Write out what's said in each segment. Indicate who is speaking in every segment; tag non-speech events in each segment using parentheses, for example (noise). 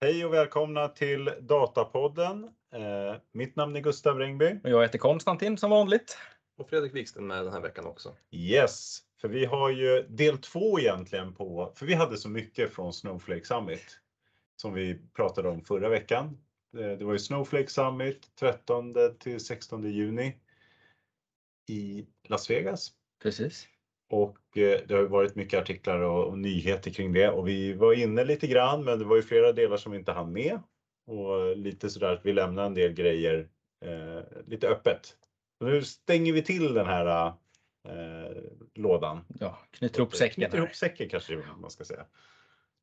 Speaker 1: Hej och välkomna till Datapodden. Eh, mitt namn är Gustav Rengby.
Speaker 2: Och jag heter Konstantin som vanligt.
Speaker 3: Och Fredrik Wiksten med den här veckan också.
Speaker 1: Yes, för vi har ju del två egentligen på, för vi hade så mycket från Snowflake Summit som vi pratade om förra veckan. Eh, det var ju Snowflake Summit 13 till 16 juni i Las Vegas.
Speaker 2: Precis.
Speaker 1: Och eh, det har varit mycket artiklar och, nyheter kring det och vi var inne lite grann men det var ju flera delar som vi inte hann med. Och lite sådär att vi lämnar en del grejer eh, lite öppet. Så nu stänger vi till den här eh, lådan.
Speaker 2: Ja, knyter ihop säcken.
Speaker 1: Knyter ihop säcken kanske man ska säga.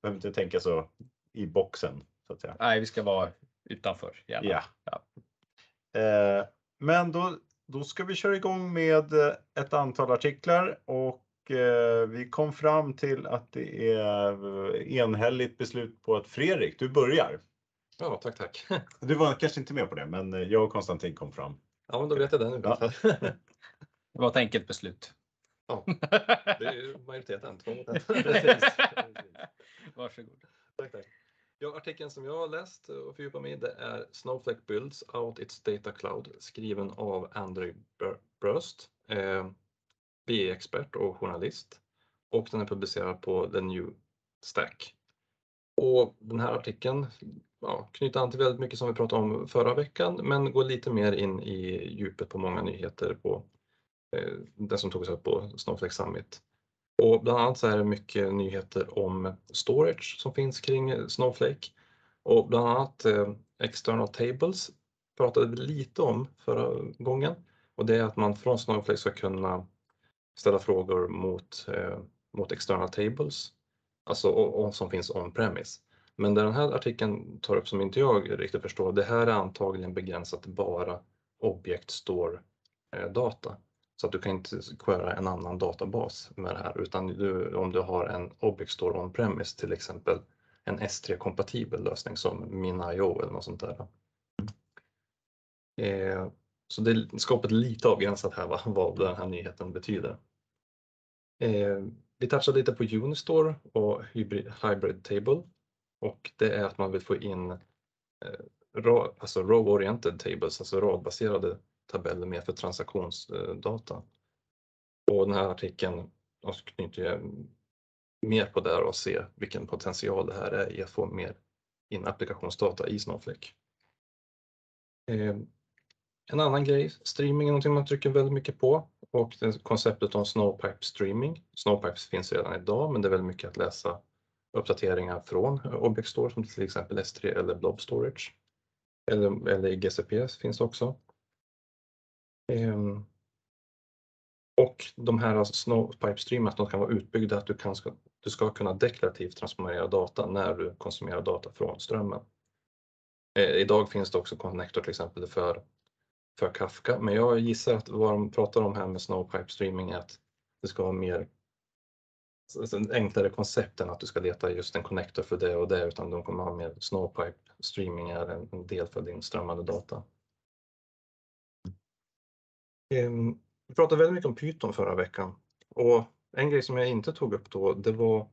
Speaker 1: Behöver inte tänka så i boxen. Så att säga.
Speaker 2: Nej, vi ska vara utanför. Gärna.
Speaker 1: Ja. ja. Eh, men då då ska vi köra igång med eh, ett antal artiklar och eh, vi kom fram till att det är eh, enhälligt beslut på att Fredrik, du börjar.
Speaker 3: Ja, tack, tack. (laughs)
Speaker 1: Du var kanske inte med på det, men jag och Konstantin kom fram.
Speaker 3: Ja, men då vet jag det nu. Ja. (laughs)
Speaker 2: det var ett enkelt beslut.
Speaker 3: Ja, (laughs) det är majoriteten. Två mot
Speaker 2: Varsågod.
Speaker 3: Tack, tack. Ja, artikeln som jag har läst och fördjupat mig i det är Snowflake Builds Out Its Data Cloud skriven av Andrew Burst, eh, BI-expert och journalist och den är publicerad på The New Stack. Och den här artikeln ja, knyter an till väldigt mycket som vi pratade om förra veckan men går lite mer in i djupet på många nyheter på eh, det som togs upp på Snowflake Summit. Och bland annat så är det mycket nyheter om storage som finns kring Snowflake och bland annat eh, external tables pratade vi lite om förra gången och det är att man från Snowflake ska kunna ställa frågor mot, eh, mot external tables, alltså och, och som finns on-premise. Men det den här artikeln tar upp som inte jag riktigt förstår, det här är antagligen begränsat till bara object store eh, data. Så att du kan inte query en annan databas med det här utan du, om du har en Object Store on-premise till exempel en S3-kompatibel lösning som MinIO eller något sånt där. Eh, så det är skapet lite avgränsat här va, vad den här nyheten betyder. Eh, vi touchade lite på Unistore och Hybrid, Hybrid Table och det är att man vill få in eh, alltså row-oriented tables, alltså radbaserade tabeller mer för transaktionsdata. Och den här artikeln knyter mer på det och se vilken potential det här är i att få mer in applikationsdata i Snowflake. Eh, en annan grej, streaming är någonting man trycker väldigt mycket på och det konceptet om Snowpipe streaming. Snowpipes finns redan idag men det är väldigt mycket att läsa uppdateringar från Object Store som till exempel S3 eller Blob Storage. Eller, eller i GCP finns det också. Ehm, och de här alltså Snowpipe streamarna de kan vara utbyggda att du, kan, du ska kunna deklarativt transformera data när du konsumerar data från strömmen. Eh, idag finns det också connector till exempel för, för Kafka, men jag gissar att vad de pratar om här med Snowpipe streaming är att det ska vara mer alltså enklare koncept än att du ska leta just en connector för det och det, utan de kommer ha mer Snowpipe streaming är en del för din strömmande data. Ehm, vi pratade väldigt mycket om Python förra veckan och en grej som jag inte tog upp då det var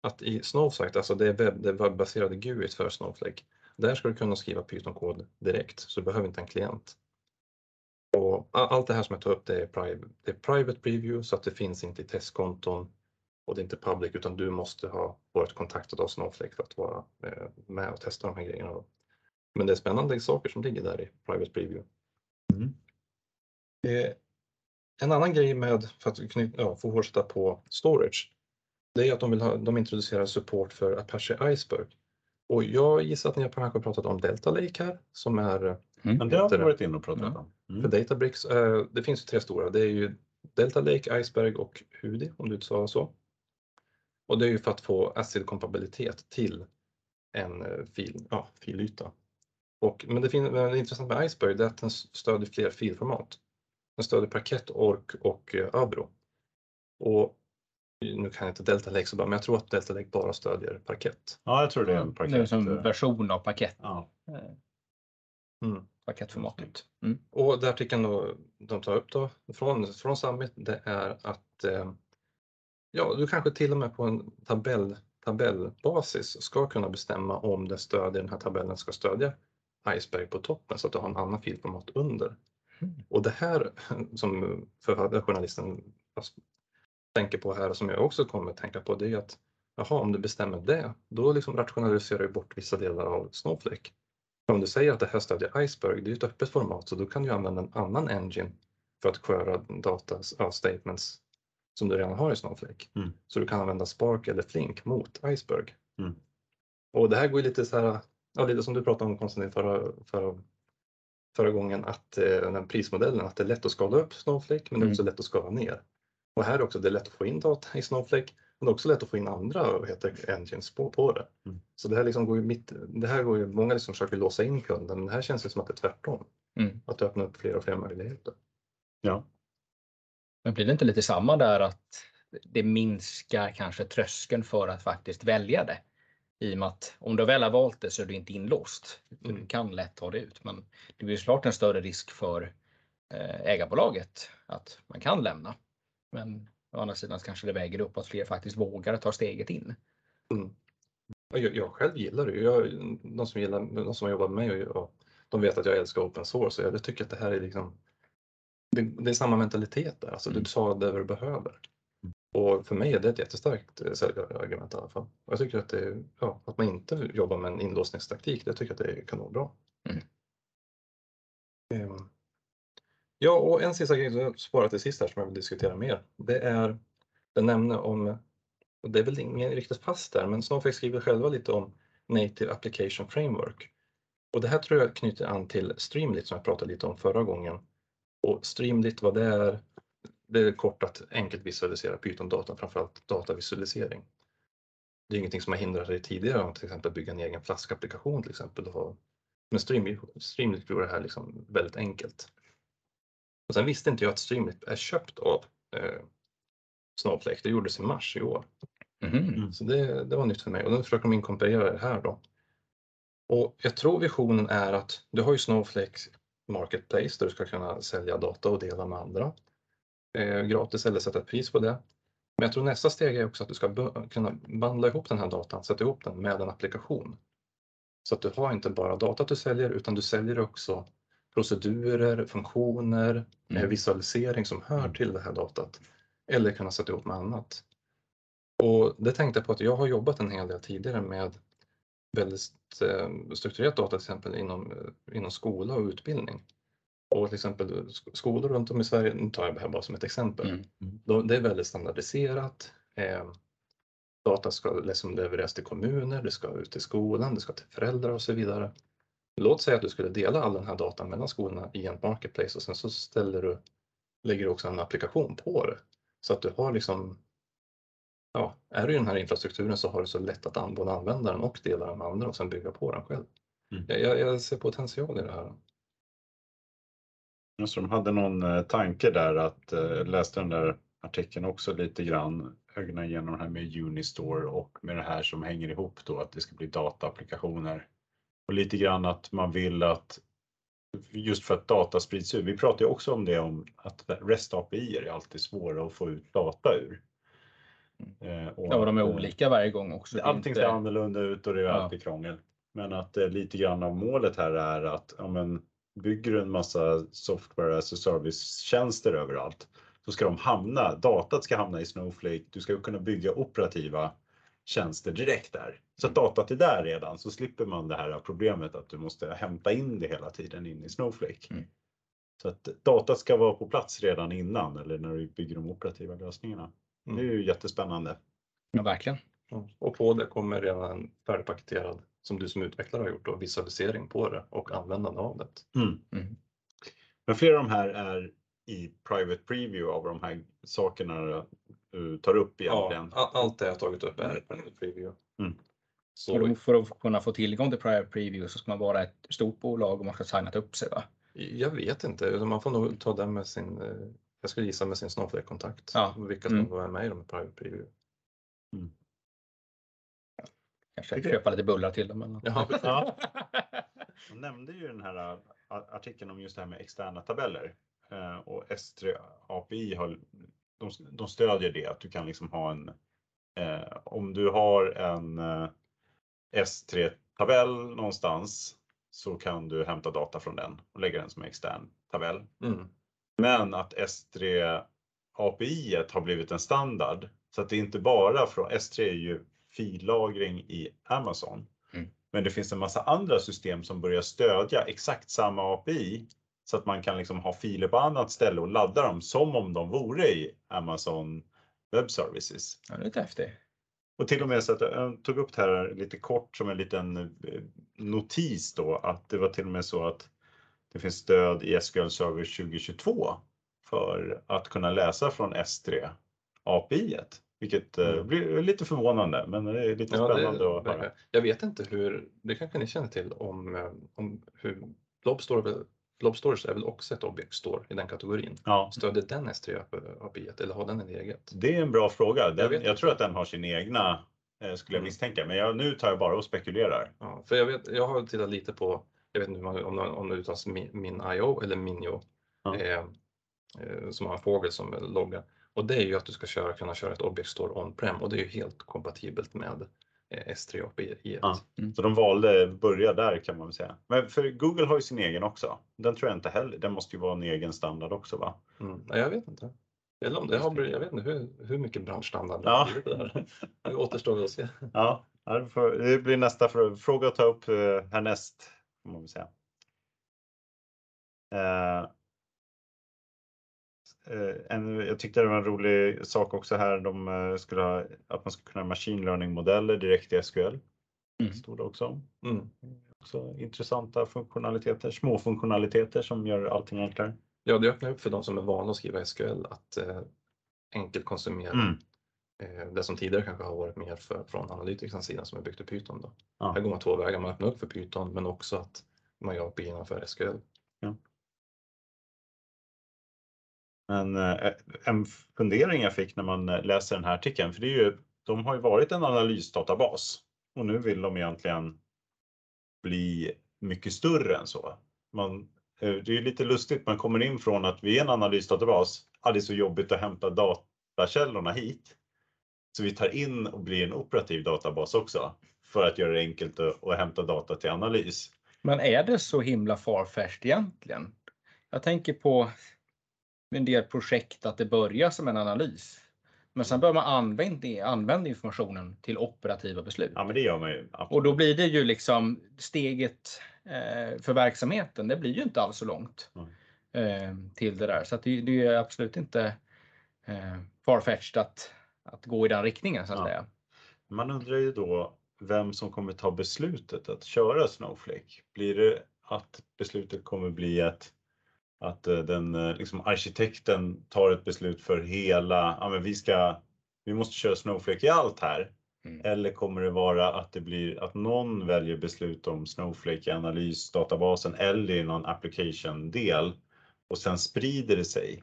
Speaker 3: att i Snowflake, alltså det, webb, det webbaserade GUIt för Snowflake, där ska du kunna skriva Python-kod direkt så du behöver inte en klient. Och allt det här som jag tar upp det är, private, det är private preview så att det finns inte i testkonton och det är inte public utan du måste ha varit kontaktad av Snowflake för att vara eh, med och testa de här grejerna. Men det är spännande saker som ligger där i private preview. Mm. Eh, en annan grej med, för att ja, få fortsätta på storage, det är att de, vill ha, de introducerar support för Apache Iceberg. Och jag gissar att ni har kanske pratat om Delta Lake här som är...
Speaker 1: Mm. Men det har vi varit inne och pratat om.
Speaker 3: Mm. För Databricks, eh, det finns ju tre stora, det är ju Delta Lake, Iceberg och Hudi om du uttalar så. Och det är ju för att få ACID-kompatibilitet till en eh, fil, ja, filyta. Och, men det, finns, men det intressant med Iceberg är att den stödjer fler filformat. Den stödjer Parkett, Ork och eh, Abro. Och nu kan jag inte Delta Lake så bra, men jag tror att Delta Lake bara stödjer Parkett.
Speaker 1: Ja, jag tror det är en Parkett.
Speaker 2: Det är som version av Parkett. Ja. Mm. Mm.
Speaker 3: Och det artikeln då, de tar upp då från, från Summit, det är att eh, ja, du kanske till och med på en tabell tabellbasis ska kunna bestämma om det stödjer, den här tabellen ska stödja Iceberg på toppen så att du har en annan filformat under. Mm. Och det här (laughs) som författarjournalisten tänker på här och som jag också kommer att tänka på det är att jaha, om du bestämmer det, då liksom rationaliserar du bort vissa delar av Snowflake. Om du säger att det här stödjer Iceberg, det är ett öppet format, så då kan du använda en annan engine för att köra data ja, statements som du redan har i Snowflake. Mm. Så du kan använda Spark eller Flink mot Iceberg. Mm. Och det här går ju lite så här, ja, lite som du pratade om Konstantin förra, förra, förra gången, att eh, den prismodellen, att det är lätt att skala upp Snowflake, men det är också mm. lätt att skala ner. Och här också, det är lätt att få in data i Snowflake, men också lätt att få in andra heter engines på, på det. Mm. Så det här, liksom går ju mitt, det här går ju, många liksom försöker låsa in kunden, men det här känns ju som att det är tvärtom. Mm. Att det öppnar upp fler och fler möjligheter.
Speaker 1: Ja.
Speaker 2: Men blir det inte lite samma där att det minskar kanske tröskeln för att faktiskt välja det? I och med att om du väl har valt det så är du inte inlåst. Mm. Du kan lätt ta det ut, men det blir såklart en större risk för eh, ägarbolaget att man kan lämna. Men å andra sidan kanske det väger upp att fler faktiskt vågar ta steget in.
Speaker 3: Mm. Jag, jag, själv gillar det. Jag, de, som gillar, de som jobbar med mig, och, de vet att jag älskar open source. Jag tycker att det här är liksom det, det är samma mentalitet där, alltså mm. du tar det du behöver. Och för mig är det ett jättestarkt eh, säljargument i alla fall. Och jag tycker att, det, ja, att man inte jobbar med en inlåsningstaktik, det tycker jag att det är kanonbra. Mm. Um, ja, och en sista grej som jag till sist här som jag vill diskutera mer. Det är, den nämner om, och det är väl ingen riktigt fast där, men Snowflake skriver själva lite om Native Application Framework. Och det här tror jag knyter an till Streamlit som jag pratade lite om förra gången. Och Streamlit, vad det är, det är kort att enkelt visualisera Python-data, framförallt datavisualisering. Det är ingenting som har hindrat dig tidigare att till exempel bygga en egen flaskapplikation till exempel. Men Streamlit gjorde det här liksom väldigt enkelt. Och sen visste inte jag att Streamlit är köpt av eh, Snowflake. Det gjordes i mars i år. Mm. Så det, det, var nytt för mig och nu försöker de inkorporera det här då. Och jag tror visionen är att du har ju Snowflake Marketplace där du ska kunna sälja data och dela med andra eh, gratis eller sätta ett pris på det. Men jag tror nästa steg är också att du ska kunna bandla ihop den här datan, sätta ihop den med en applikation. Så att du har inte bara data du säljer utan du säljer också procedurer, funktioner, mm. visualisering som hör mm. till det här datat eller kunna sätta ihop med annat. Och det tänkte jag på att jag har jobbat en hel del tidigare med väldigt eh, strukturerat data till exempel inom, eh, inom skola och utbildning. Och till exempel skolor runt om i Sverige, nu tar jag det här bara som ett exempel, mm. mm. det är väldigt standardiserat. Eh, data ska liksom levereras till kommuner, det ska ut till skolan, det ska till föräldrar och så vidare. Låt säga att du skulle dela all den här datan mellan skolorna i en marketplace och sen så ställer du, lägger du också en applikation på det. Så att du har liksom ja, är du i den här infrastrukturen så har du så lätt att både använda den och dela den med andra och sen bygga på den själv. Mm. Jag, jag, ser potential i det här.
Speaker 1: Så de hade någon eh, tanke där att, eh, läste den där artikeln också lite grann, ögonen igenom det här med Unistore och med det här som hänger ihop då att det ska bli dataapplikationer. Och lite grann att man vill att just för att data sprids ut. Vi pratar ju också om det om att REST API är alltid svåra att få ut data ur.
Speaker 2: Eh, och ja, de är olika varje gång också.
Speaker 1: Allting ser annorlunda ut och det är ja. alltid krångel. Men att eh, lite grann av målet här är att ja, men, bygger du en massa software as a service-tjänster överallt så ska de hamna, datat ska hamna i Snowflake. Du ska kunna bygga operativa tjänster direkt där. Så att datat är där redan så slipper man det här problemet att du måste hämta in det hela tiden in i Snowflake. Mm. Så att datat ska vara på plats redan innan eller när du bygger de operativa lösningarna. Mm. Det är ju jättespännande.
Speaker 2: Ja, verkligen.
Speaker 3: Och på det kommer redan färdigpaketerad, som du som utvecklare har gjort, då, visualisering på det och användande av det. Mm. Mm.
Speaker 1: Men flera av de här är i private preview av de här sakerna du tar upp egentligen?
Speaker 3: Ja, allt det jag tagit upp är private preview. Mm.
Speaker 2: Så... För att kunna få tillgång till private preview så ska man vara ett stort bolag och man ska ha signat upp sig va?
Speaker 3: Jag vet inte, man får nog ta den med sin eh, jag skulle gissa med sin Snowflake-kontakt. Ja. Vilka som mm. är med i de private preview. Mm.
Speaker 2: Kanske köpa lite bullar till dem. Men... Ja, ja. (laughs)
Speaker 1: De nämnde ju den här äh, artikeln om just det här med externa tabeller äh, och S3 API har, de, de stödjer det att du kan liksom ha en eh, om du har en eh, S3-tabell någonstans så kan du hämta data från den och lägga den som extern tabell.
Speaker 3: Mm.
Speaker 1: Men att S3 API har blivit en standard så att det är inte bara från S3 är ju fillagring i Amazon.
Speaker 2: Mm.
Speaker 1: Men det finns en massa andra system som börjar stödja exakt samma API så att man kan liksom ha filer på annat ställe och ladda dem som om de vore i Amazon Web Services.
Speaker 2: Ja, det är häftigt.
Speaker 1: Och till och med så att jag tog upp det här lite kort som en liten eh, notis då att det var till och med så att det finns stöd i SQL Server 2022 för att kunna läsa från S3 API. -et, Vilket eh,
Speaker 3: Mm.
Speaker 1: blir lite förvånande men det är lite
Speaker 3: Ja, det
Speaker 1: spännande att höra.
Speaker 3: Jag vet inte hur, det kanske ni känner till om, eh, om hur Blob väl- Blob Storage är väl också ett objekt store i den kategorin.
Speaker 1: Ja,
Speaker 3: Stödjer den S3 API eller har den en eget?
Speaker 1: det är en bra fråga. Den,
Speaker 3: Jag
Speaker 1: jag, tror att den har sin egna eh, skulle jag
Speaker 3: Mm.
Speaker 1: misstänka. Men jag, nu tar jag bara och spekulerar.
Speaker 3: Ja, för jag, vet, jag har tittat lite på, jag vet inte man- om, om det uttalas min, min IO eller Minio,
Speaker 1: Ja.
Speaker 3: eh, eh, som har en fågel som loggar. Och det är ju att du ska köra, kunna köra ett objekt store on-prem och det är ju helt kompatibelt med S3 API.
Speaker 1: Ja. Så de valde börja där kan man väl säga. Men för Google har ju sin egen också. Den tror jag inte heller. Den måste ju vara en egen standard också va?
Speaker 3: Mm. Nej, jag vet inte. Eller om det har blivit, jag vet inte hur, hur mycket branschstandard det
Speaker 1: Ja.
Speaker 3: har blivit där. Det återstår att se.
Speaker 1: Ja, ja, det blir nästa frå- fråga att ta upp eh, härnäst. Får man väl säga. Eh, en, jag tyckte det var en rolig sak också här. De eh, skulle ha, att man ska kunna ha machine learning modeller direkt i SQL.
Speaker 2: Mm.
Speaker 1: Stod det också.
Speaker 3: Mm.
Speaker 1: Också intressanta funktionaliteter, små funktionaliteter som gör allting enklare.
Speaker 3: Ja, det öppnar upp för de som är vana att skriva SQL att eh, enkelt konsumera
Speaker 1: Mm.
Speaker 3: eh, det som tidigare kanske har varit mer för, från analytikerns sida som är byggt i Python. Då.
Speaker 1: Ja.
Speaker 3: Här går man två vägar, man öppnar upp för Python men också att man gör API för SQL.
Speaker 1: Men eh, en fundering jag fick när man eh, läser den här artikeln, för det är ju, de har ju varit en analysdatabas och nu vill de egentligen bli mycket större än så. Man, eh, det är ju lite lustigt, man kommer in från att vi är en analysdatabas, ah, det är så jobbigt att hämta datakällorna hit. Så vi tar in och blir en operativ databas också för att göra det enkelt att, att hämta data till analys.
Speaker 2: Men är det så himla farfärskt egentligen? Jag tänker på en del projekt att det börjar som en analys. Men sen börjar man använda, använda informationen till operativa beslut.
Speaker 1: Ja, men det gör man ju. absolut.
Speaker 2: Och då blir det ju liksom steget eh, för verksamheten. Det blir ju inte alls så långt
Speaker 1: Mm.
Speaker 2: eh, till det där. Så det, det är absolut inte eh, farfetched att, att gå i den riktningen så att
Speaker 1: Ja.
Speaker 2: säga.
Speaker 1: Man undrar ju då vem som kommer ta beslutet att köra Snowflake. Blir det att beslutet kommer bli att, att eh, den eh, liksom arkitekten tar ett beslut för hela, ja men vi ska, vi måste köra Snowflake i allt här.
Speaker 2: Mm.
Speaker 1: Eller kommer det vara att det blir att någon väljer beslut om Snowflake i analysdatabasen eller i någon application-del och sen sprider det sig?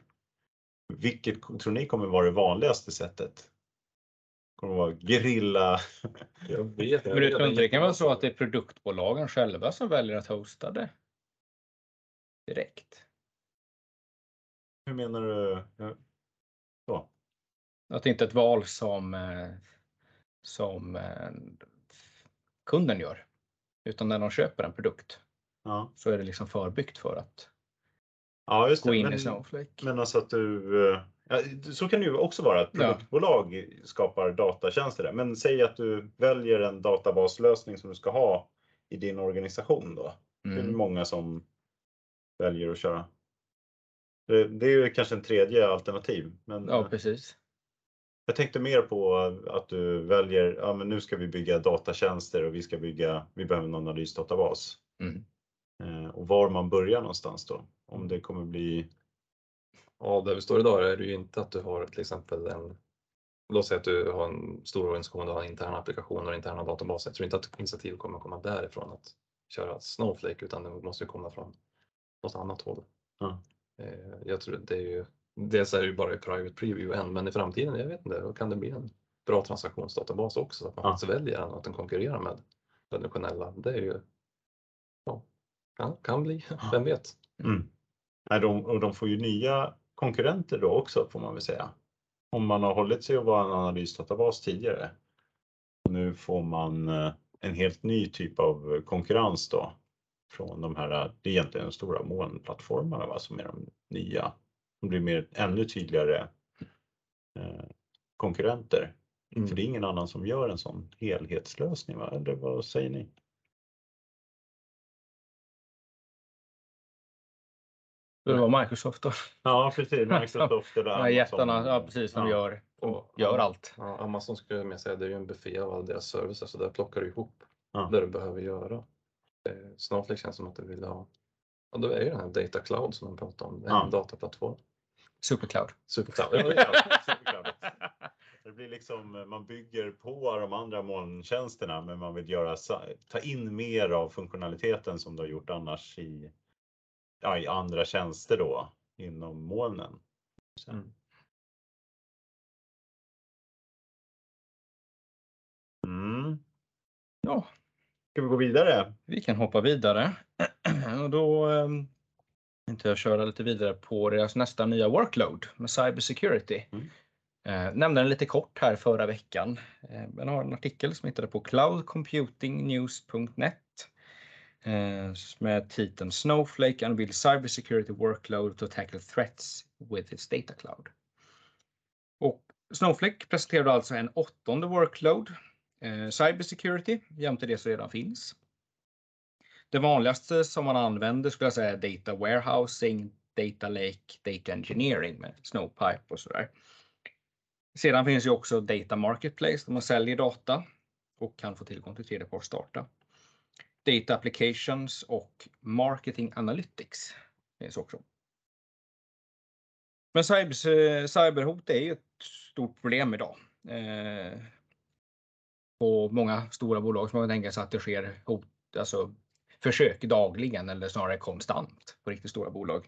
Speaker 1: Vilket tror ni kommer vara det vanligaste sättet? Kommer det vara gerilla? (laughs)
Speaker 3: Jag vet,
Speaker 2: Men du tror inte det kan vara så att det är produktbolagen själva som väljer att hosta det? Direkt.
Speaker 1: Hur menar du? Ja. Så.
Speaker 2: Att det inte är ett val som, eh, som eh, kunden gör. Utan när de köper en produkt
Speaker 1: Ja.
Speaker 2: så är det liksom förbyggt för att
Speaker 1: ja, just
Speaker 2: gå
Speaker 1: det.
Speaker 2: in i
Speaker 1: Men,
Speaker 2: Snowflake.
Speaker 1: men alltså att du, eh, ja, så kan det ju också vara att
Speaker 2: Ja.
Speaker 1: produktbolag skapar datatjänster där. Men säg att du väljer en databaslösning som du ska ha i din organisation då.
Speaker 2: Mm.
Speaker 1: många som väljer att köra. Det, det är ju kanske en tredje alternativ. Men
Speaker 2: Ja,
Speaker 1: eh,
Speaker 2: precis.
Speaker 1: jag tänkte mer på att du väljer, ja men nu ska vi bygga datatjänster och vi ska bygga, vi behöver en analysdatabas.
Speaker 2: Mm.
Speaker 1: Eh, och var man börjar någonstans då. Om det kommer bli,
Speaker 3: Ja, där vi står idag är det ju inte att du har till exempel en Låt säga att du har en stor organisation, du har interna applikationer och interna databaser. Jag tror inte att initiativ kommer komma därifrån att köra Snowflake utan det måste ju komma från något annat håll.
Speaker 1: Ja.
Speaker 3: Eh, Jag tror det är ju, dels är det ju bara i private preview än, men i framtiden, jag vet inte, då kan det bli en bra transaktionsdatabas också så att man
Speaker 1: Ja.
Speaker 3: faktiskt väljer den och att den konkurrerar med traditionella. Det är ju, ja, kan, kan bli, (laughs) vem vet?
Speaker 1: mm. Nej, de, och de får ju nya konkurrenter då också får man väl säga. om man har hållit sig att vara en analysdatabas tidigare. Nu får man eh, en helt ny typ av konkurrens då från de här, det är egentligen de stora molnplattformarna va, som är de nya. De blir mer, ännu tydligare eh, konkurrenter.
Speaker 3: Mm.
Speaker 1: För det är ingen annan som gör en sån helhetslösning, va? eller vad säger ni?
Speaker 2: Det var Microsoft då.
Speaker 1: Ja, precis. Microsoft eller
Speaker 2: Ja,
Speaker 1: Amazon.
Speaker 2: jättarna, ja precis, de
Speaker 1: Ja.
Speaker 2: gör,
Speaker 3: Och-
Speaker 2: gör allt.
Speaker 3: Ja, Amazon skulle jag säga, det är ju en buffé av alla deras servicer så där plockar du ihop
Speaker 1: Ja.
Speaker 3: det du behöver göra. Eh, Snowflake känns som att du vill ha, ja det är ju den här Data Cloud som de pratar om, en
Speaker 1: Ja.
Speaker 3: dataplattform.
Speaker 2: Supercloud.
Speaker 3: Supercloud. Ja, det.
Speaker 1: Supercloud. (laughs) Det blir liksom, man bygger på de andra molntjänsterna men man vill göra, ta in mer av funktionaliteten som du har gjort annars i, ja, i andra tjänster då inom molnen.
Speaker 3: Mm.
Speaker 1: Mm.
Speaker 2: Ja,
Speaker 1: Ska vi gå vidare?
Speaker 2: vi kan hoppa vidare. (clears throat) Och då um, tänkte jag köra lite vidare på deras nästa nya workload med cybersecurity.
Speaker 1: Mm.
Speaker 2: Eh, nämnde den lite kort här förra veckan. Eh, men har en artikel som hittade på cloudcomputingnews.net eh, med titeln Snowflake unveils cybersecurity workload to tackle threats with its data cloud. Och Snowflake presenterade alltså en åttonde workload, Eh, cybersecurity, jämte det som redan finns. Det vanligaste som man använder skulle jag säga är data warehousing, data lake, data engineering med Snowpipe och sådär. Sedan finns ju också Data Marketplace där man säljer data och kan få tillgång till tredjepartsdata. Data Applications och Marketing Analytics finns också. Men cyber, cyberhot är ju ett stort problem idag. Eh, på många stora bolag som man kan tänka sig att det sker hot, alltså försök dagligen eller snarare konstant på riktigt stora bolag.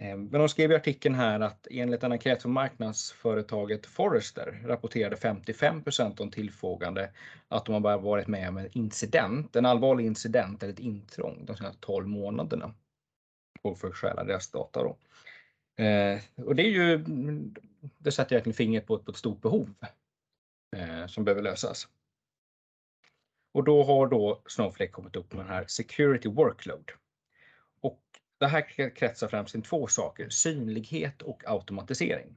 Speaker 2: Eh, men de skrev i artikeln här att enligt en enkät från marknadsföretaget Forrester rapporterade 55 av de tillfrågande att de har varit med om en incident, en allvarlig incident eller ett intrång de senaste 12 månaderna. Och för att stjäla deras data då. Eh, och det är ju, det sätter verkligen fingret på, ett- på ett stort behov eh, som behöver lösas. Och då har då Snowflake kommit upp med den här Security Workload. Och det här kretsar främst kring två saker, synlighet och automatisering.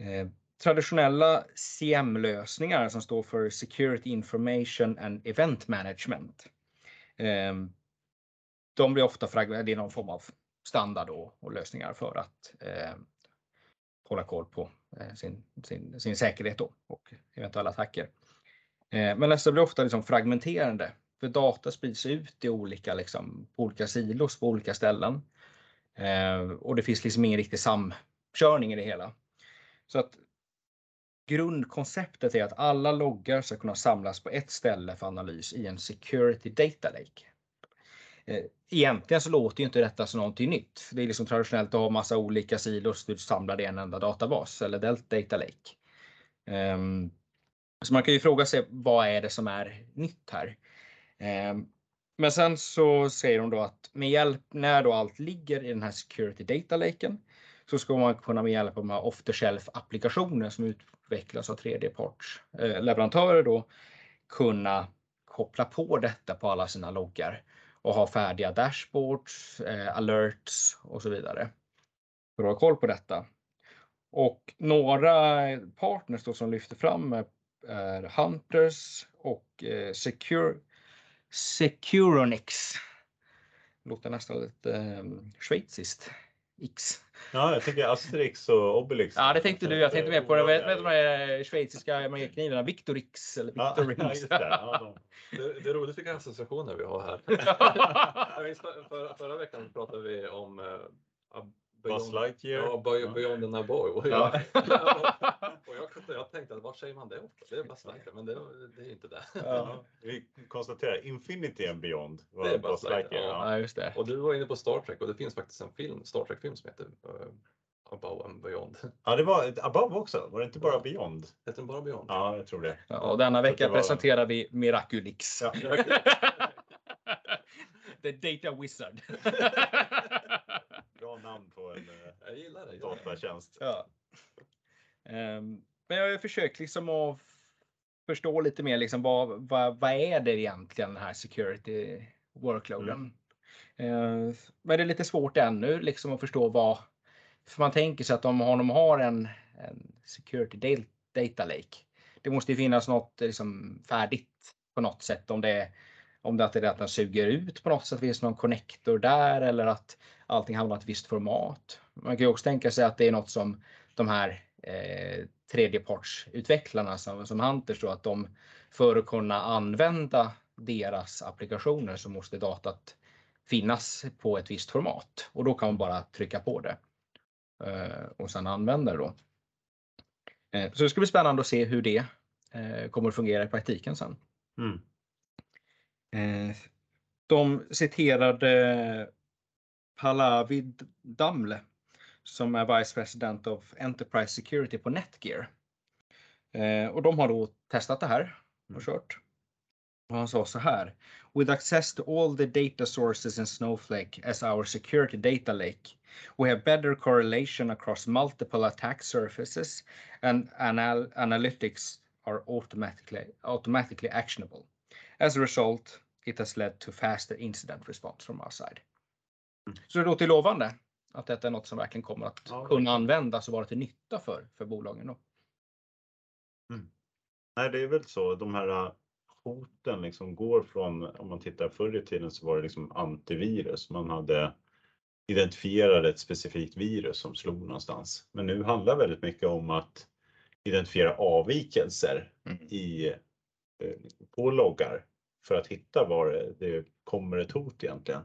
Speaker 2: Eh, traditionella CM-lösningar som står för Security Information and Event Management. Eh, de blir ofta fragmenterade, det är någon form av standard och, och lösningar för att eh, hålla koll på Eh, sin, sin, sin säkerhet då, och eventuella attacker. Eh, men det blir ofta liksom fragmenterande för data sprids ut i olika, liksom, på olika silos på olika ställen. Eh, och det finns liksom ingen riktig samkörning i det hela. Så att grundkonceptet är att alla loggar ska kunna samlas på ett ställe för analys i en security data lake. Egentligen så låter ju inte detta som någonting nytt. Det är liksom traditionellt att ha massa olika silos du i en enda databas eller data lake. Um, så man kan ju fråga sig vad är det som är nytt här? Um, Men sen så säger de då att med hjälp, när då allt ligger i den här security data laken så ska man kunna med hjälp av de här off the shelf applikationer som utvecklas av tredjepartsleverantörer eh, leverantörer då kunna koppla på detta på alla sina loggar och ha färdiga dashboards, eh, alerts och så vidare. För att ha koll på detta. Och några partners då som lyfter fram är Hunters och eh, Secure, Securonix. Låter nästan lite eh, schweiziskt. X.
Speaker 1: Ja, jag tänker Asterix och Obelix.
Speaker 2: Ja, det tänkte du. Jag tänkte mer på det. Vet, vet de här schweiziska knivarna? Victorix eller Victorix. (laughs)
Speaker 1: ja, just det. Ja, de.
Speaker 3: Det, det är roligt vilka associationer vi har här. Jag minns för, för, förra veckan pratade vi om uh,
Speaker 1: Buzz Lightyear.
Speaker 3: Ja, Beyond, Beyond the Naboy. Och
Speaker 1: Ja. (laughs)
Speaker 3: jag, och jag, tänkte, att, vad säger man det ofta? Det är Buzz Lightyear, men det, det är inte det.
Speaker 1: Ja, vi konstaterar Infinity and Beyond var
Speaker 3: Det är
Speaker 1: Buzz
Speaker 3: Buzz
Speaker 1: Lightyear.
Speaker 3: Lightyear,
Speaker 1: Ja.
Speaker 2: Ja, just det.
Speaker 3: Och du var inne på Star Trek och det finns faktiskt en film, Star Trek-film som heter uh, Above and Beyond.
Speaker 1: ja, det var Above också. Var det inte bara Beyond?
Speaker 3: Heter den bara Beyond?
Speaker 1: Ja, jag tror det.
Speaker 2: Ja, och denna vecka
Speaker 1: var-
Speaker 2: presenterar vi Miraculix.
Speaker 1: Ja. (laughs)
Speaker 2: The Data Wizard. (laughs)
Speaker 1: Namn på en eh,
Speaker 3: Jag gillar det. Jag
Speaker 1: datatjänst.
Speaker 2: ja. Ehm, men jag har försökt liksom att förstå lite mer liksom vad, vad, vad är det egentligen den här security workloaden? Mm. Men det är lite svårt ännu liksom att förstå vad, för man tänker sig att om de har en, en security data lake, det måste ju finnas något liksom färdigt på något sätt om det är om det är att den suger ut på något sätt, finns någon connector där eller att allting hamnar i ett visst format. Man kan ju också tänka sig att det är något som de här eh, tredjepartsutvecklarna som, som Hunters då, att de för att kunna använda deras applikationer så måste datat finnas på ett visst format och då kan man bara trycka på det eh, och sedan använda det då. Eh, så det ska bli spännande att se hur det eh, kommer att fungera i praktiken sen. Mm. Eh, de citerade Pallavi Damle som är Vice President of Enterprise Security på Netgear. Eh, och de har då testat det här och mm. kört. Och han sa så här. With access to all the data sources in Snowflake as our security data lake, we have better correlation across multiple attack surfaces and anal analytics are automatically, automatically actionable. As a result, it has led to faster incident response from our side. Mm. Så det låter lovande att detta är något som verkligen kommer att ja. kunna användas och vara till nytta för, för bolagen. Då.
Speaker 1: Mm. Nej, det är väl så. De här äh, hoten liksom går från, om man tittar förr i tiden så var det liksom antivirus. Man hade identifierat ett specifikt virus som slog någonstans. Men nu handlar väldigt mycket om att identifiera avvikelser mm. i, eh, på loggar för att hitta var det kommer ett hot egentligen.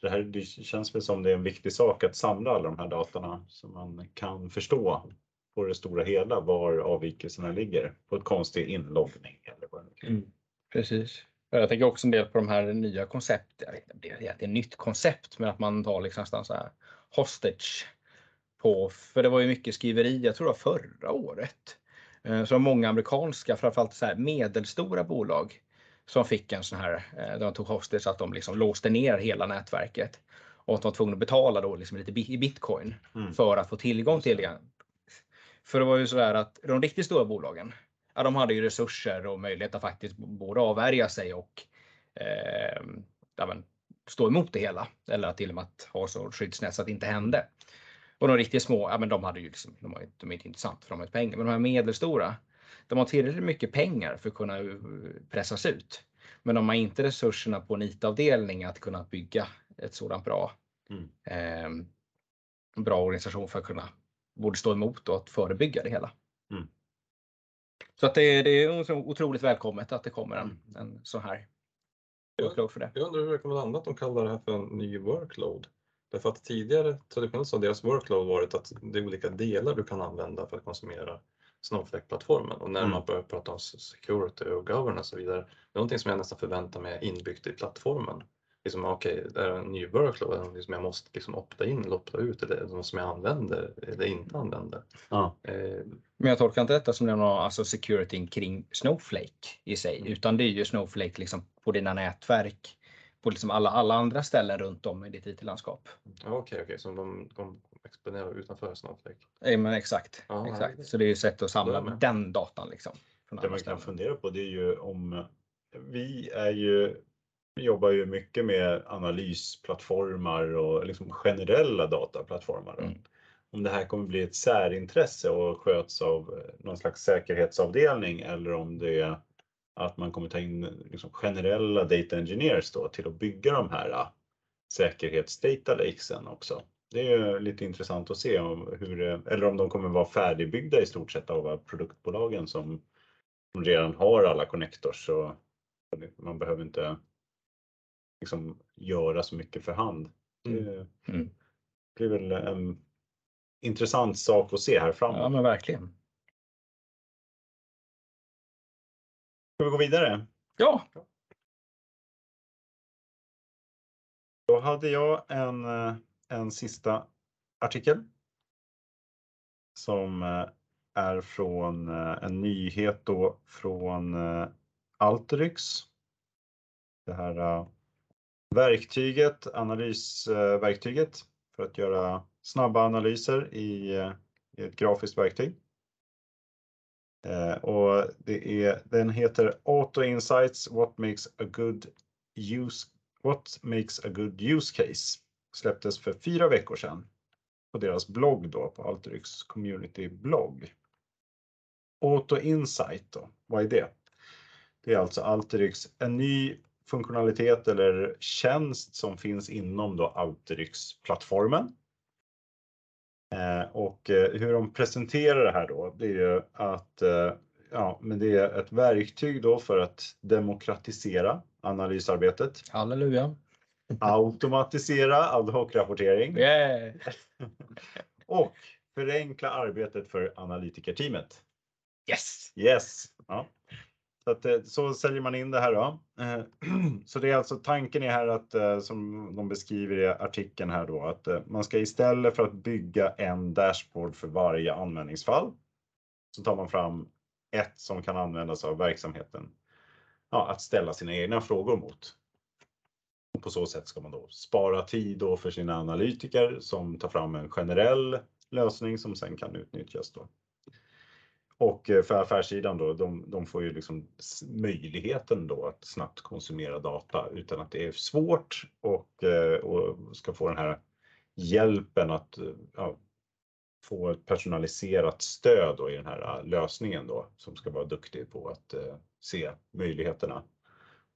Speaker 1: Så det, här, det känns väl som det är en viktig sak att samla alla de här datorna så man kan förstå på det stora hela var avvikelserna ligger på ett konstig inloggning. Eller vad det mm,
Speaker 2: precis. Jag tänker också en del på de här nya koncepten. Det är ett nytt koncept, men att man tar liksom nästan så här hostage på, för det var ju mycket skriveri, jag tror det var förra året. Eh, så många amerikanska, framförallt så här medelstora bolag som fick en sån här, eh, de tog hostage så att de liksom låste ner hela nätverket och att de var tvungna att betala då liksom lite i bitcoin mm. för att få tillgång till det. För det var ju så här att de riktigt stora bolagen, ja, de hade ju resurser och möjlighet att faktiskt både avvärja sig och eh, men, stå emot det hela eller till och med att ha så skyddsnät så att det inte hände. Och de riktigt små, ja men de hade ju liksom, de, har, de är inte intressant för de har inte pengar. Men de här medelstora, de har tillräckligt mycket pengar för att kunna eh, pressas ut. Men de har inte resurserna på en IT-avdelning att kunna bygga ett sådant bra, mm. eh, bra organisation för att kunna både stå emot och att förebygga det hela. Mm. Så att det, det, är otroligt välkommet att det kommer en, mm. en sån här
Speaker 3: workload för det. Jag undrar hur det kommer landa att de kallar det här för en ny workload. Därför att tidigare traditionellt har deras workload varit att det är olika delar du kan använda för att konsumera Snowflake-plattformen och när mm. man börjar prata om security och governance och så vidare, det är någonting som jag nästan förväntar mig inbyggt i plattformen. Liksom, Okej, okay, det är en ny workload, är någonting som jag måste liksom opta in eller opta ut eller något som jag använder eller inte använder. Ja.
Speaker 2: Eh, men jag tolkar inte detta som någon alltså security kring Snowflake i sig, mm. utan det är ju Snowflake liksom på dina nätverk på liksom alla, alla andra ställen runt om i ditt IT-landskap.
Speaker 3: Okej, okay, okay, så de, de exponerar utanför Snowflake?
Speaker 2: Ja, men exakt. Aha, exakt. Så det är ju sätt att samla den datan. Liksom,
Speaker 1: det man kan fundera på det är ju om vi är ju vi jobbar ju mycket med analysplattformar och liksom generella dataplattformar. Mm. Om det här kommer bli ett särintresse och sköts av någon slags säkerhetsavdelning eller om det är att man kommer ta in liksom generella data engineers då till att bygga de här äh, säkerhetsdata lakesen också. Det är lite intressant att se om hur, eller om de kommer vara färdigbyggda i stort sett av produktbolagen som, som redan har alla connectors. Så man behöver inte liksom göra så mycket för hand. Mm. Det mm. blir väl en intressant sak att se här framåt.
Speaker 2: Ja men verkligen.
Speaker 1: Ska vi gå vidare?
Speaker 2: Ja.
Speaker 1: Då hade jag en, eh, en sista artikel. Som eh, är från eh, en nyhet då från eh, Alteryx. Det här verktyget, analysverktyget för att göra snabba analyser i, i ett grafiskt verktyg. Och det är, den heter Auto Insights What makes a good use What makes a good use case. Släpptes för fyra veckor sedan på deras blogg då på Alteryx community blogg. Auto Insight då, vad är det? Det är alltså Alteryx, en ny funktionalitet eller tjänst som finns inom då Alteryx-plattformen. Eh, och eh, hur de presenterar det här då, det är ju att eh, ja, men det är ett verktyg då för att demokratisera analysarbetet.
Speaker 2: Halleluja.
Speaker 1: Automatisera ad hoc-rapportering.
Speaker 2: Yeah. (laughs)
Speaker 1: och förenkla arbetet för analytikerteamet.
Speaker 2: Yes.
Speaker 1: Yes. Ja. Så, att, eh, så säljer man in det här då. Eh, (clears throat) så det är alltså tanken är här att eh, som de beskriver i artikeln här då att man ska istället för att bygga en dashboard för varje användningsfall så tar man fram ett som kan användas av verksamheten ja, att ställa sina egna frågor mot. Och på så sätt ska man då spara tid då för sina analytiker som tar fram en generell lösning som sen kan utnyttjas. Då. Och eh, för affärssidan då, de, de får ju liksom möjligheten då att snabbt konsumera data utan att det är svårt och, eh, och ska få den här hjälpen att ja, få ett personaliserat stöd då i den här eh, lösningen då som ska vara duktig på att se möjligheterna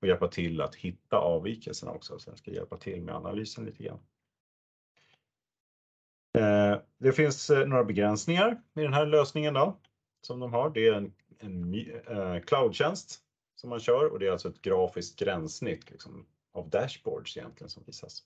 Speaker 1: och hjälpa till att hitta avvikelserna också. Sen ska hjälpa till med analysen lite grann. Eh, det finns eh, några begränsningar i den här lösningen då som de har. Det är en, en uh, cloudtjänst som man kör och det är alltså ett grafiskt gränssnitt liksom, av dashboards egentligen som visas.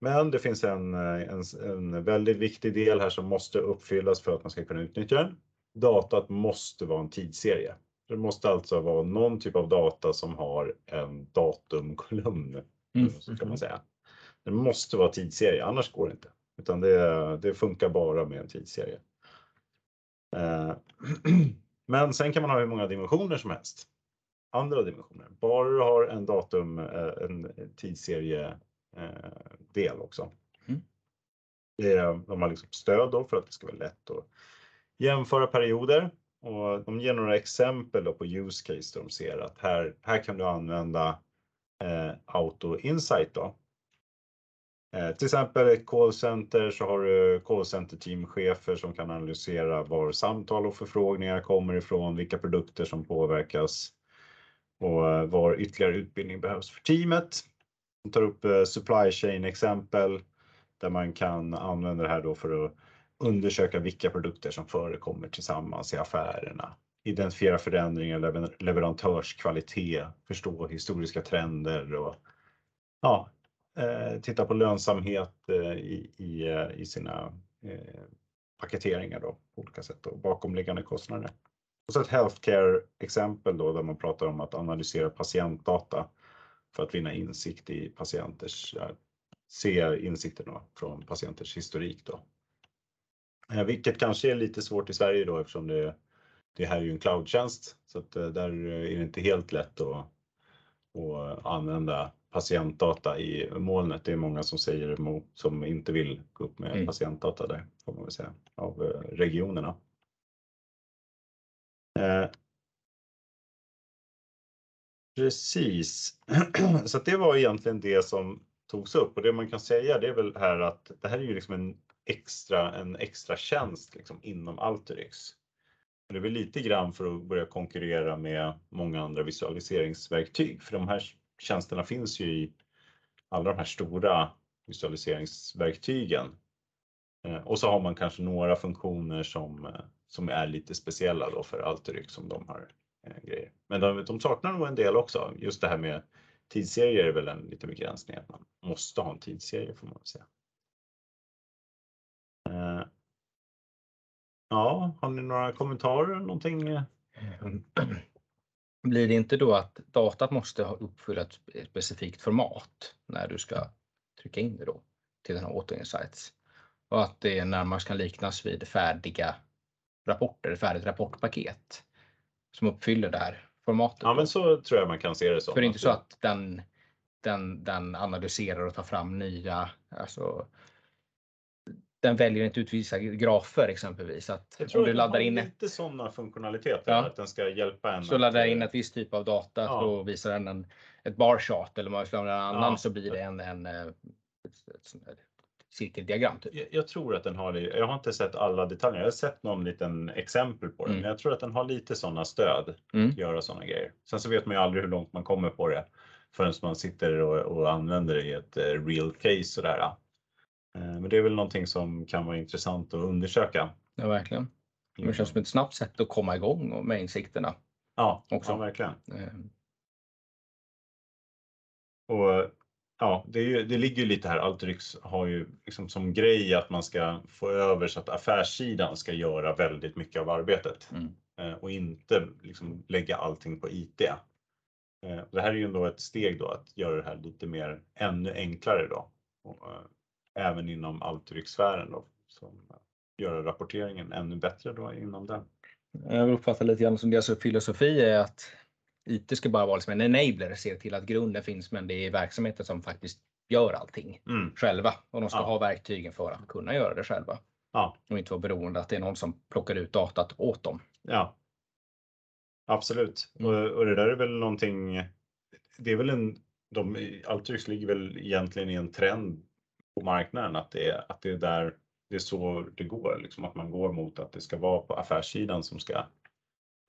Speaker 1: Men det finns en, en, en, väldigt viktig del här som måste uppfyllas för att man ska kunna utnyttja den. Datat måste vara en tidsserie. Det måste alltså vara någon typ av data som har en datumkolumn. Mm. Kan man säga. Det måste vara tidsserie, annars går det inte. Utan det, det funkar bara med en tidsserie. Eh, (clears throat) men sen kan man ha hur många dimensioner som helst. Andra dimensioner. Bara du har en datum, eh, en tidsserie eh, del också. Mm. Det är, de har liksom stöd då för att det ska vara lätt att jämföra perioder och de ger några exempel på use case där de ser att här, här kan du använda eh, Auto Insight då. Eh, till exempel ett callcenter så har du callcenter teamchefer som kan analysera var samtal och förfrågningar kommer ifrån, vilka produkter som påverkas och eh, var ytterligare utbildning behövs för teamet. De tar upp eh, supply chain exempel där man kan använda det här då för att undersöka vilka produkter som förekommer tillsammans i affärerna. Identifiera förändringar, leverantörskvalitet, förstå historiska trender och ja, eh, titta på lönsamhet eh, i, i, eh, i sina eh, paketeringar då, på olika sätt och bakomliggande kostnader. Och så ett healthcare exempel då där man pratar om att analysera patientdata för att vinna insikt i patienters, se insikterna från patienters historik då. Eh, vilket kanske är lite svårt i Sverige då eftersom det, det här är ju en cloudtjänst så att eh, där är det inte helt lätt att, att använda patientdata i molnet. Det är många som säger emot, som inte vill gå upp med mm. patientdata där får man väl säga av eh, regionerna. Precis, (clears throat) så det var egentligen det som togs upp och det man kan säga det är väl här att det här är ju liksom en extra, en extra tjänst liksom inom Alteryx. Det är väl lite grann för att börja konkurrera med många andra visualiseringsverktyg för de här tjänsterna finns ju i alla de här stora visualiseringsverktygen. Eh, och så har man kanske några funktioner som, eh, som är lite speciella då för Alteryx som de har eh, grejer. Men de, de saknar nog en del också. Just det här med tidsserier är väl en liten begränsning att man måste ha en tidsserie får man säga. Eh, ja, har ni några kommentarer någonting? (clears throat)
Speaker 2: Blir det inte då att datat måste ha uppfylla ett specifikt format när du ska trycka in det då till den här Auto Insights? Och att det närmast kan liknas vid färdiga rapporter, färdigt rapportpaket som uppfyller det här formatet.
Speaker 1: Ja, men så tror jag man kan se det som.
Speaker 2: För det är inte så att den, den, den analyserar och tar fram nya, alltså den väljer inte ut vissa grafer exempelvis. Att
Speaker 1: Jag tror
Speaker 2: om du laddar in,
Speaker 1: lite sådana funktionaliteter,
Speaker 2: Ja.
Speaker 1: att den ska hjälpa en.
Speaker 2: så
Speaker 1: att,
Speaker 2: laddar jag
Speaker 1: eh,
Speaker 2: in ett visst typ av data,
Speaker 1: Ja.
Speaker 2: då visar den en, ett bar chart eller om jag slår en annan
Speaker 1: Ja.
Speaker 2: så blir det en, en eh, ett, ett, cirkeldiagram. Typ.
Speaker 1: Jag, jag tror att den har det. Jag har inte sett alla detaljer. Jag har sett någon liten exempel på det,
Speaker 2: Mm.
Speaker 1: men jag tror att den har lite sådana stöd.
Speaker 2: Mm.
Speaker 1: Att göra sådana grejer. Sen så vet man ju aldrig hur långt man kommer på det förrän man sitter och, och använder det i ett eh, real case sådär. Eh, Men det är väl någonting som kan vara intressant att undersöka.
Speaker 2: Ja, verkligen. Det känns som ett snabbt sätt att komma igång med insikterna.
Speaker 1: Ja,
Speaker 2: också.
Speaker 1: ja verkligen.
Speaker 2: Eh,
Speaker 1: Och ja, det, ju, det ligger ju lite här. Alteryx har ju liksom som grej att man ska få över så att affärssidan ska göra väldigt mycket av arbetet
Speaker 2: Mm.
Speaker 1: eh, och inte liksom lägga allting på IT. Eh, Det här är ju ändå ett steg då att göra det här lite mer ännu enklare då. Även inom Alteryx-sfären då. Som göra rapporteringen ännu bättre då inom den.
Speaker 2: Jag uppfattar lite grann som deras filosofi är att IT ska bara vara liksom en enabler, se till att grunden finns, men det är verksamheten som faktiskt gör allting
Speaker 1: Mm.
Speaker 2: själva och de ska
Speaker 1: Ja.
Speaker 2: ha verktygen för att kunna göra det själva.
Speaker 1: Ja.
Speaker 2: Och inte vara beroende att det är någon som plockar ut datat åt dem.
Speaker 1: Ja. Absolut.
Speaker 2: Mm.
Speaker 1: Och, och det där är väl någonting. Det är väl en. De, Alteryx ligger väl egentligen i en trend på marknaden att det är att det är där det är så det går, liksom att man går mot att det ska vara på affärssidan som ska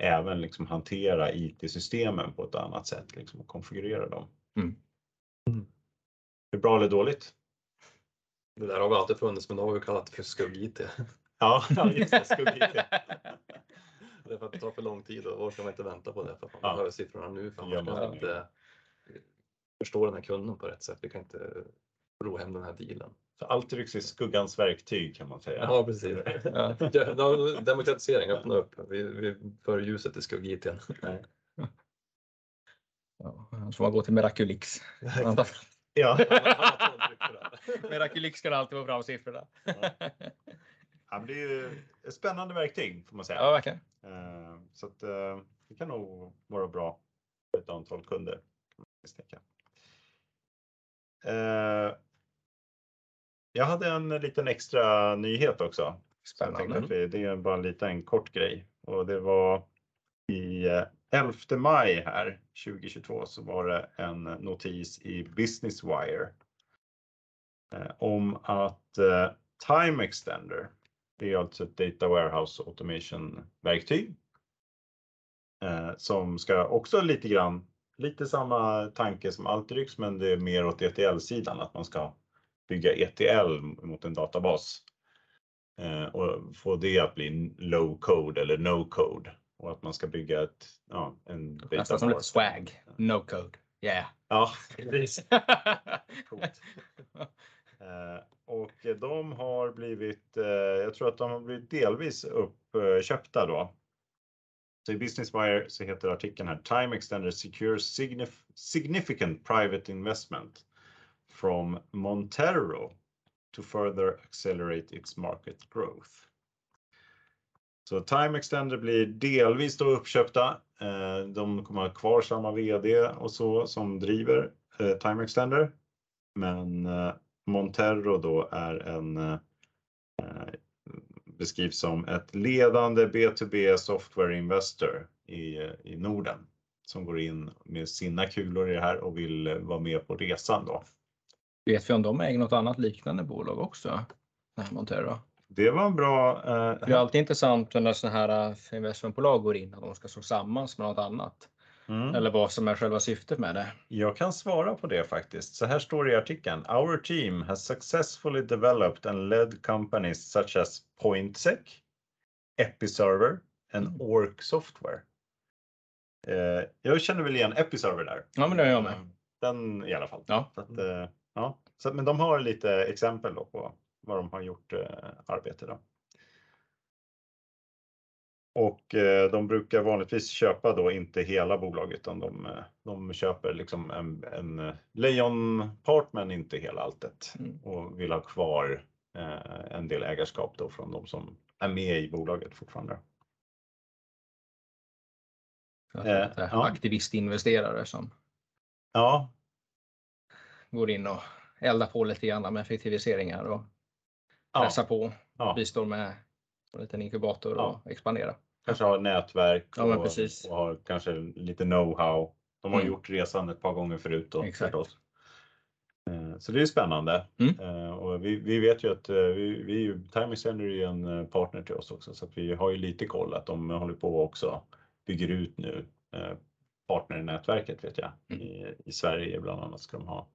Speaker 1: även liksom hantera IT-systemen på ett annat sätt liksom, och konfigurera dem.
Speaker 2: Mm.
Speaker 3: Mm.
Speaker 1: Är det bra eller dåligt?
Speaker 3: Det där har vi alltid funnits, men då har vi kallat det för skugg-IT.
Speaker 1: Ja, ja, just det, skugg-IT. (laughs)
Speaker 3: Det är för att det tar för lång tid och orkar man inte vänta på det för att man
Speaker 1: Ja.
Speaker 3: behöver siffrorna nu för
Speaker 1: Ja,
Speaker 3: annars kan
Speaker 1: man-
Speaker 3: man inte förstå den här kunden på rätt sätt. Vi kan inte ro hem den här dealen.
Speaker 1: Så Alteryx är skuggans verktyg kan man säga.
Speaker 3: Ja, precis.
Speaker 2: Ja.
Speaker 3: Ja, Demokratisering, öppna upp. Vi, vi för ljuset i skugg-IT.
Speaker 2: Ja, annars får man gå till Miraculix. (laughs)
Speaker 1: Ja.
Speaker 2: Miraculix kan alltid få fram siffrorna.
Speaker 1: Ja, men det är ju ett spännande verktyg får man säga.
Speaker 2: Ja, verkligen.
Speaker 1: Eh, Så att, eh, det kan nog vara bra för ett antal kunder. kan man misstänka. Eh, Jag hade en liten extra nyhet också.
Speaker 2: Spännande.
Speaker 1: att vi, det är bara en liten kort grej och det var i eh, 11 maj här 2022 så var det en notis i Business Wire eh, om att eh, Time Extender, det är alltså ett Data Warehouse Automation verktyg eh, som ska också lite grann, lite samma tanke som Alteryx, men det är mer åt ETL-sidan, att man ska bygga ETL mot en databas eh, och få det att bli low code eller no code och att man ska bygga ett, ja, en
Speaker 2: Nästan som lite swag. No code. Yeah.
Speaker 1: Ja, precis. (laughs) Coolt. Eh, och de har blivit, eh, jag tror att de har blivit delvis uppköpta då. Så i Business Wire så heter artikeln här Time Extender secures signif- significant private investment from Montero to further accelerate its market growth. Så Time Extender blir delvis då uppköpta. Eh, de kommer ha kvar samma VD och så som driver eh, Time Extender. Men eh, Montero då är en beskrivs som ett ledande B2B software investor i, i Norden som går in med sina kulor i det här och vill vara med på resan då.
Speaker 2: Vet vi om de äger något annat liknande bolag också? Montero.
Speaker 1: Det var en bra. Eh,
Speaker 2: Det är alltid intressant när sådana här äh, investmentbolag går in att de ska slå samman med något annat.
Speaker 1: mm.
Speaker 2: Eller vad som är själva syftet med det.
Speaker 1: Jag kan svara på det faktiskt. Så här står det i artikeln. Our team has successfully developed and led companies such as Pointsec, Episerver and
Speaker 2: Mm.
Speaker 1: Orc Software. Eh, jag känner väl igen Episerver där.
Speaker 2: Ja, men det gör jag med.
Speaker 1: Den i alla fall.
Speaker 2: Ja.
Speaker 1: Att, eh, ja. Så, men de har lite exempel då på vad de har gjort eh, arbete då. Och eh, de brukar vanligtvis köpa då inte hela bolaget utan de, eh, de köper liksom en, en eh, lejonpart men inte hela alltet
Speaker 2: Mm.
Speaker 1: och vill ha kvar eh, en del ägarskap då från de som är med i bolaget fortfarande. Eh, ja.
Speaker 2: Aktivistinvesterare som
Speaker 1: Ja,
Speaker 2: går in och eldar på lite grann med effektiviseringar och
Speaker 1: Ja.
Speaker 2: pressa på.
Speaker 1: Ja.
Speaker 2: Vi står med en liten inkubator
Speaker 1: Ja.
Speaker 2: och expandera.
Speaker 1: Kanske har nätverk
Speaker 2: Ja,
Speaker 1: och, och har kanske lite know-how. De har
Speaker 2: Mm.
Speaker 1: gjort resan ett par gånger förut då,
Speaker 2: Exakt.
Speaker 1: förstås. Eh, Så det är spännande.
Speaker 2: Mm.
Speaker 1: Eh, Och vi, vi vet ju att eh, vi, vi, Time Center är ju en partner till oss också så att vi har ju lite koll att de håller på också bygger ut nu partnernätverket vet jag.
Speaker 2: Mm.
Speaker 1: I, I Sverige bland annat ska de ha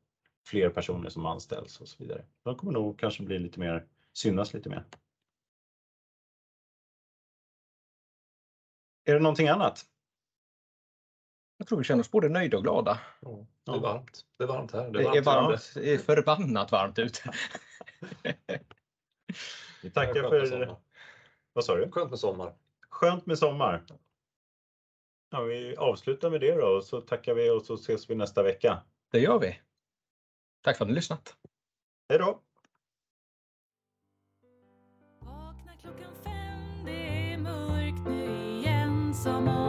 Speaker 1: fler personer som anställs och så vidare. De kommer nog kanske bli lite mer, synas lite mer. Är det någonting annat?
Speaker 2: Jag tror vi känner oss både nöjda och glada.
Speaker 3: Ja, det är varmt. Det är varmt här.
Speaker 2: Det är, varmt, det är förbannat varmt ute. (laughs)
Speaker 1: Vi
Speaker 3: Det
Speaker 1: tackar
Speaker 3: är
Speaker 1: för, vad sa du?
Speaker 3: Skönt med sommar.
Speaker 1: Skönt med sommar. Ja, vi avslutar med det då och så tackar vi och så ses vi nästa vecka.
Speaker 2: Det gör vi. Tack för att ni lyssnat.
Speaker 1: Hej då!
Speaker 4: Vakna klockan fem, det är mörkt nu igen Som